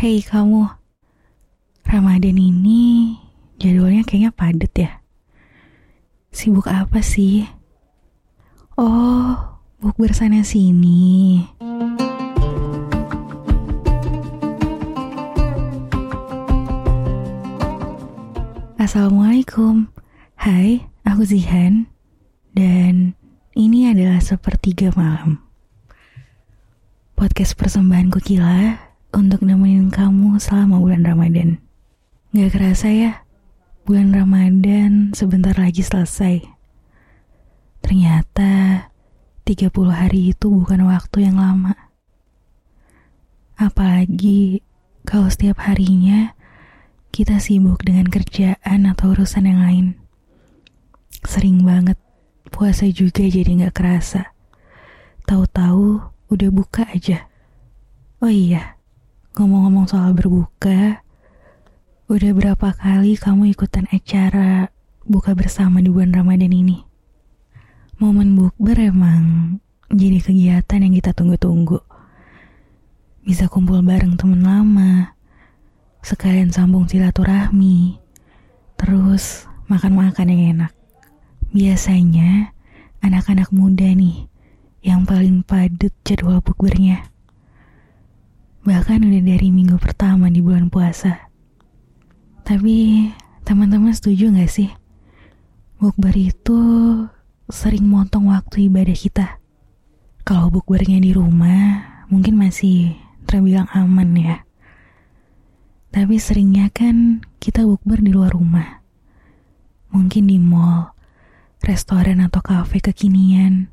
Hei kamu, Ramadan ini jadwalnya kayaknya padet ya. Sibuk apa sih? Oh, buk bersana sini. Assalamualaikum. Hai, aku Zihan. Dan ini adalah sepertiga malam. Podcast persembahanku Kila untuk nemenin kamu selama bulan Ramadan. Gak kerasa ya, bulan Ramadan sebentar lagi selesai. Ternyata 30 hari itu bukan waktu yang lama. Apalagi kalau setiap harinya kita sibuk dengan kerjaan atau urusan yang lain. Sering banget puasa juga jadi gak kerasa. Tahu-tahu udah buka aja. Oh iya, ngomong-ngomong soal berbuka, udah berapa kali kamu ikutan acara buka bersama di bulan Ramadan ini? Momen bukber emang jadi kegiatan yang kita tunggu-tunggu. Bisa kumpul bareng temen lama, sekalian sambung silaturahmi, terus makan-makan yang enak. Biasanya anak-anak muda nih yang paling padat jadwal bukbernya. Bahkan udah dari minggu pertama di bulan puasa. Tapi teman-teman setuju gak sih? Bukber itu sering motong waktu ibadah kita. Kalau bukbernya di rumah, mungkin masih terbilang aman ya. Tapi seringnya kan kita bukber di luar rumah. Mungkin di mall, restoran atau kafe kekinian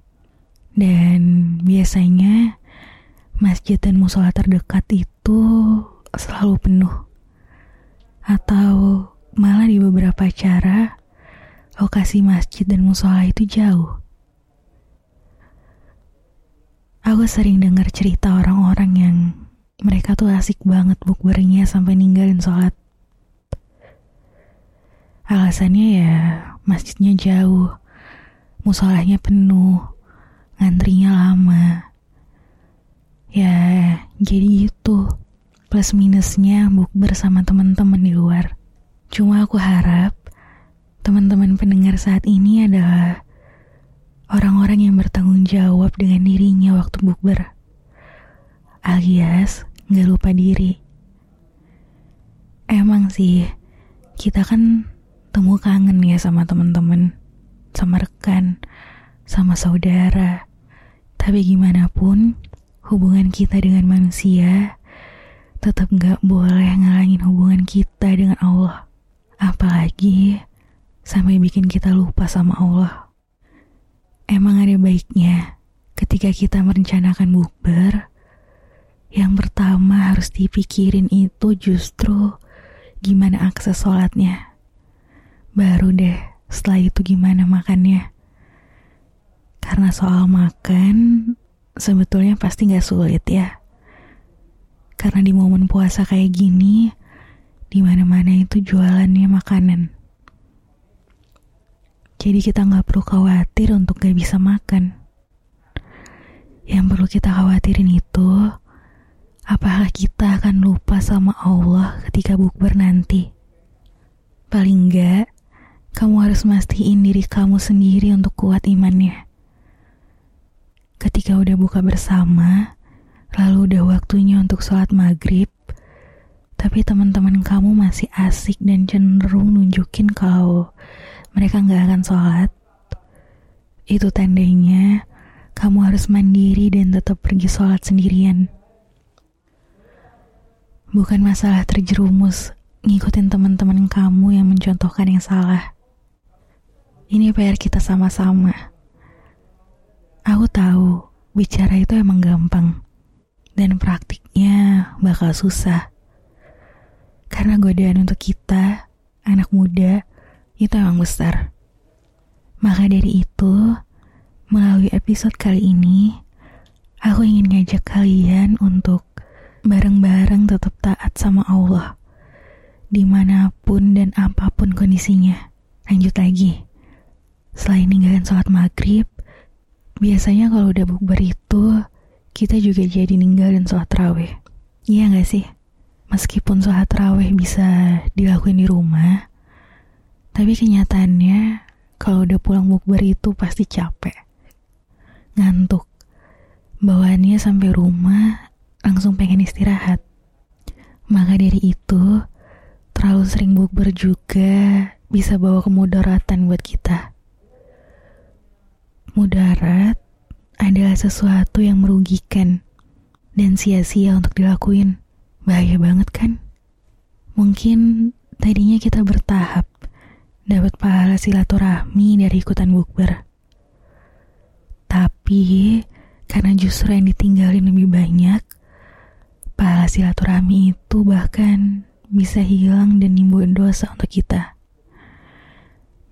dan biasanya masjid dan musola terdekat itu selalu penuh. Atau malah di beberapa acara, lokasi masjid dan musola itu jauh. Aku sering dengar cerita orang-orang yang mereka tuh asik banget bukbernya sampai ninggalin sholat. Alasannya ya masjidnya jauh, musolahnya penuh, ngantrinya lama. Ya, jadi itu plus minusnya bukber sama teman-teman di luar. Cuma aku harap teman-teman pendengar saat ini adalah orang-orang yang bertanggung jawab dengan dirinya waktu bukber. Alias gak lupa diri. Emang sih, kita kan temu kangen ya sama teman-teman, sama rekan, sama saudara, tapi gimana pun, hubungan kita dengan manusia tetap gak boleh ngalangin hubungan kita dengan Allah. Apalagi sampai bikin kita lupa sama Allah. Emang ada baiknya ketika kita merencanakan bukber, yang pertama harus dipikirin itu justru gimana akses sholatnya. Baru deh setelah itu gimana makannya. Karena soal makan sebetulnya pasti gak sulit ya. Karena di momen puasa kayak gini, di mana-mana itu jualannya makanan. Jadi kita gak perlu khawatir untuk gak bisa makan. Yang perlu kita khawatirin itu, apakah kita akan lupa sama Allah ketika bukber nanti? Paling enggak, kamu harus mastiin diri kamu sendiri untuk kuat imannya. Ketika udah buka bersama, lalu udah waktunya untuk sholat maghrib, tapi teman-teman kamu masih asik dan cenderung nunjukin kalau mereka nggak akan sholat, itu tandanya kamu harus mandiri dan tetap pergi sholat sendirian. Bukan masalah terjerumus ngikutin teman-teman kamu yang mencontohkan yang salah. Ini PR kita sama-sama. Aku tahu bicara itu emang gampang dan praktiknya bakal susah. Karena godaan untuk kita, anak muda, itu emang besar. Maka dari itu, melalui episode kali ini, aku ingin ngajak kalian untuk bareng-bareng tetap taat sama Allah. Di mana pun dan apa pun kondisinya. Lanjut lagi. Selain ninggalin sholat maghrib, Biasanya kalau udah bukber itu, kita juga jadi ninggalin sholat raweh. Iya gak sih? meskipun sholat raweh bisa dilakuin di rumah, tapi kenyataannya kalau udah pulang bukber itu pasti capek. Ngantuk. Bawaannya sampai rumah langsung pengen istirahat. Maka dari itu, terlalu sering bukber juga bisa bawa kemudaratan buat kita. Mudarat adalah sesuatu yang merugikan dan sia-sia untuk dilakuin. Bahaya banget kan? Mungkin tadinya kita bertahap dapat pahala silaturahmi dari ikutan bukber. Tapi karena justru yang ditinggalin lebih banyak, pahala silaturahmi itu bahkan bisa hilang dan nimbulin dosa untuk kita.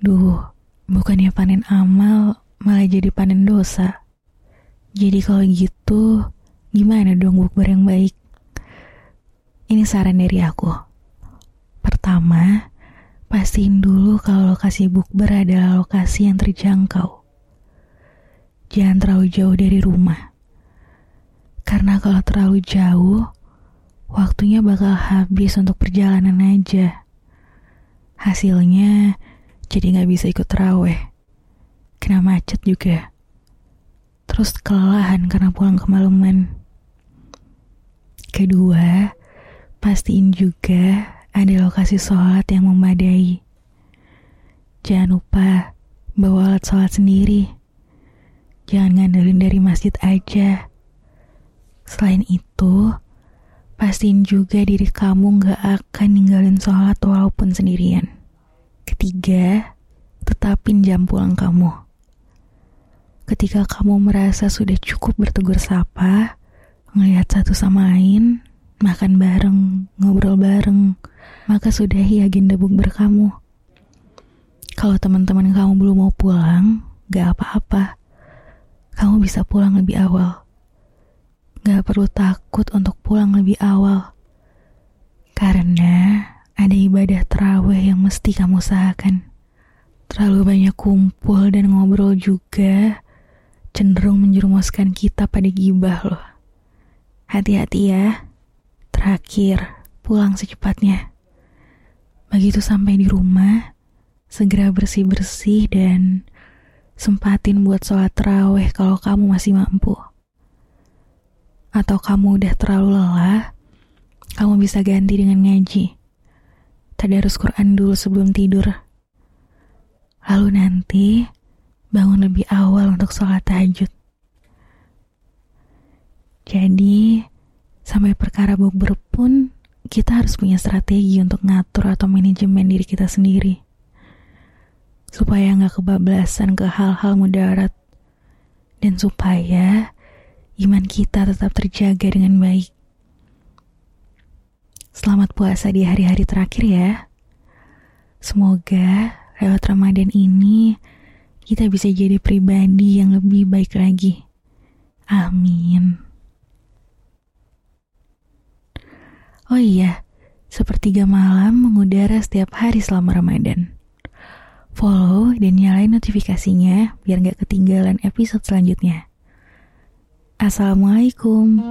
Duh, bukannya panen amal, malah jadi panen dosa. Jadi kalau gitu, gimana dong bukber yang baik? Ini saran dari aku. Pertama, pastiin dulu kalau lokasi bukber adalah lokasi yang terjangkau. Jangan terlalu jauh dari rumah. Karena kalau terlalu jauh, waktunya bakal habis untuk perjalanan aja. Hasilnya jadi nggak bisa ikut teraweh. Kena macet juga. Terus kelelahan karena pulang kemalaman. Kedua, Pastiin juga ada lokasi sholat yang memadai. Jangan lupa bawa alat sholat sendiri. Jangan ngandelin dari masjid aja. Selain itu, pastiin juga diri kamu gak akan ninggalin sholat walaupun sendirian. Ketiga, tetapin jam pulang kamu. Ketika kamu merasa sudah cukup bertegur sapa, ngelihat satu sama lain, makan bareng, ngobrol bareng, maka sudahi agenda bukber kamu. Kalau teman-teman kamu belum mau pulang, gak apa-apa. Kamu bisa pulang lebih awal. Gak perlu takut untuk pulang lebih awal. Karena ada ibadah terawih yang mesti kamu usahakan. Terlalu banyak kumpul dan ngobrol juga cenderung menjerumuskan kita pada gibah loh. Hati-hati ya. Terakhir, pulang secepatnya. Begitu sampai di rumah, segera bersih-bersih dan sempatin buat sholat terawih kalau kamu masih mampu. Atau kamu udah terlalu lelah, kamu bisa ganti dengan ngaji. Tadarus Quran dulu sebelum tidur. Lalu nanti bangun lebih awal untuk sholat tahajud. Jadi, Sampai perkara bukber pun kita harus punya strategi untuk ngatur atau manajemen diri kita sendiri. Supaya nggak kebablasan ke hal-hal mudarat. Dan supaya iman kita tetap terjaga dengan baik. Selamat puasa di hari-hari terakhir ya. Semoga lewat Ramadan ini kita bisa jadi pribadi yang lebih baik lagi. Amin. Oh iya, sepertiga malam mengudara setiap hari selama Ramadan. Follow dan nyalain notifikasinya biar gak ketinggalan episode selanjutnya. Assalamualaikum.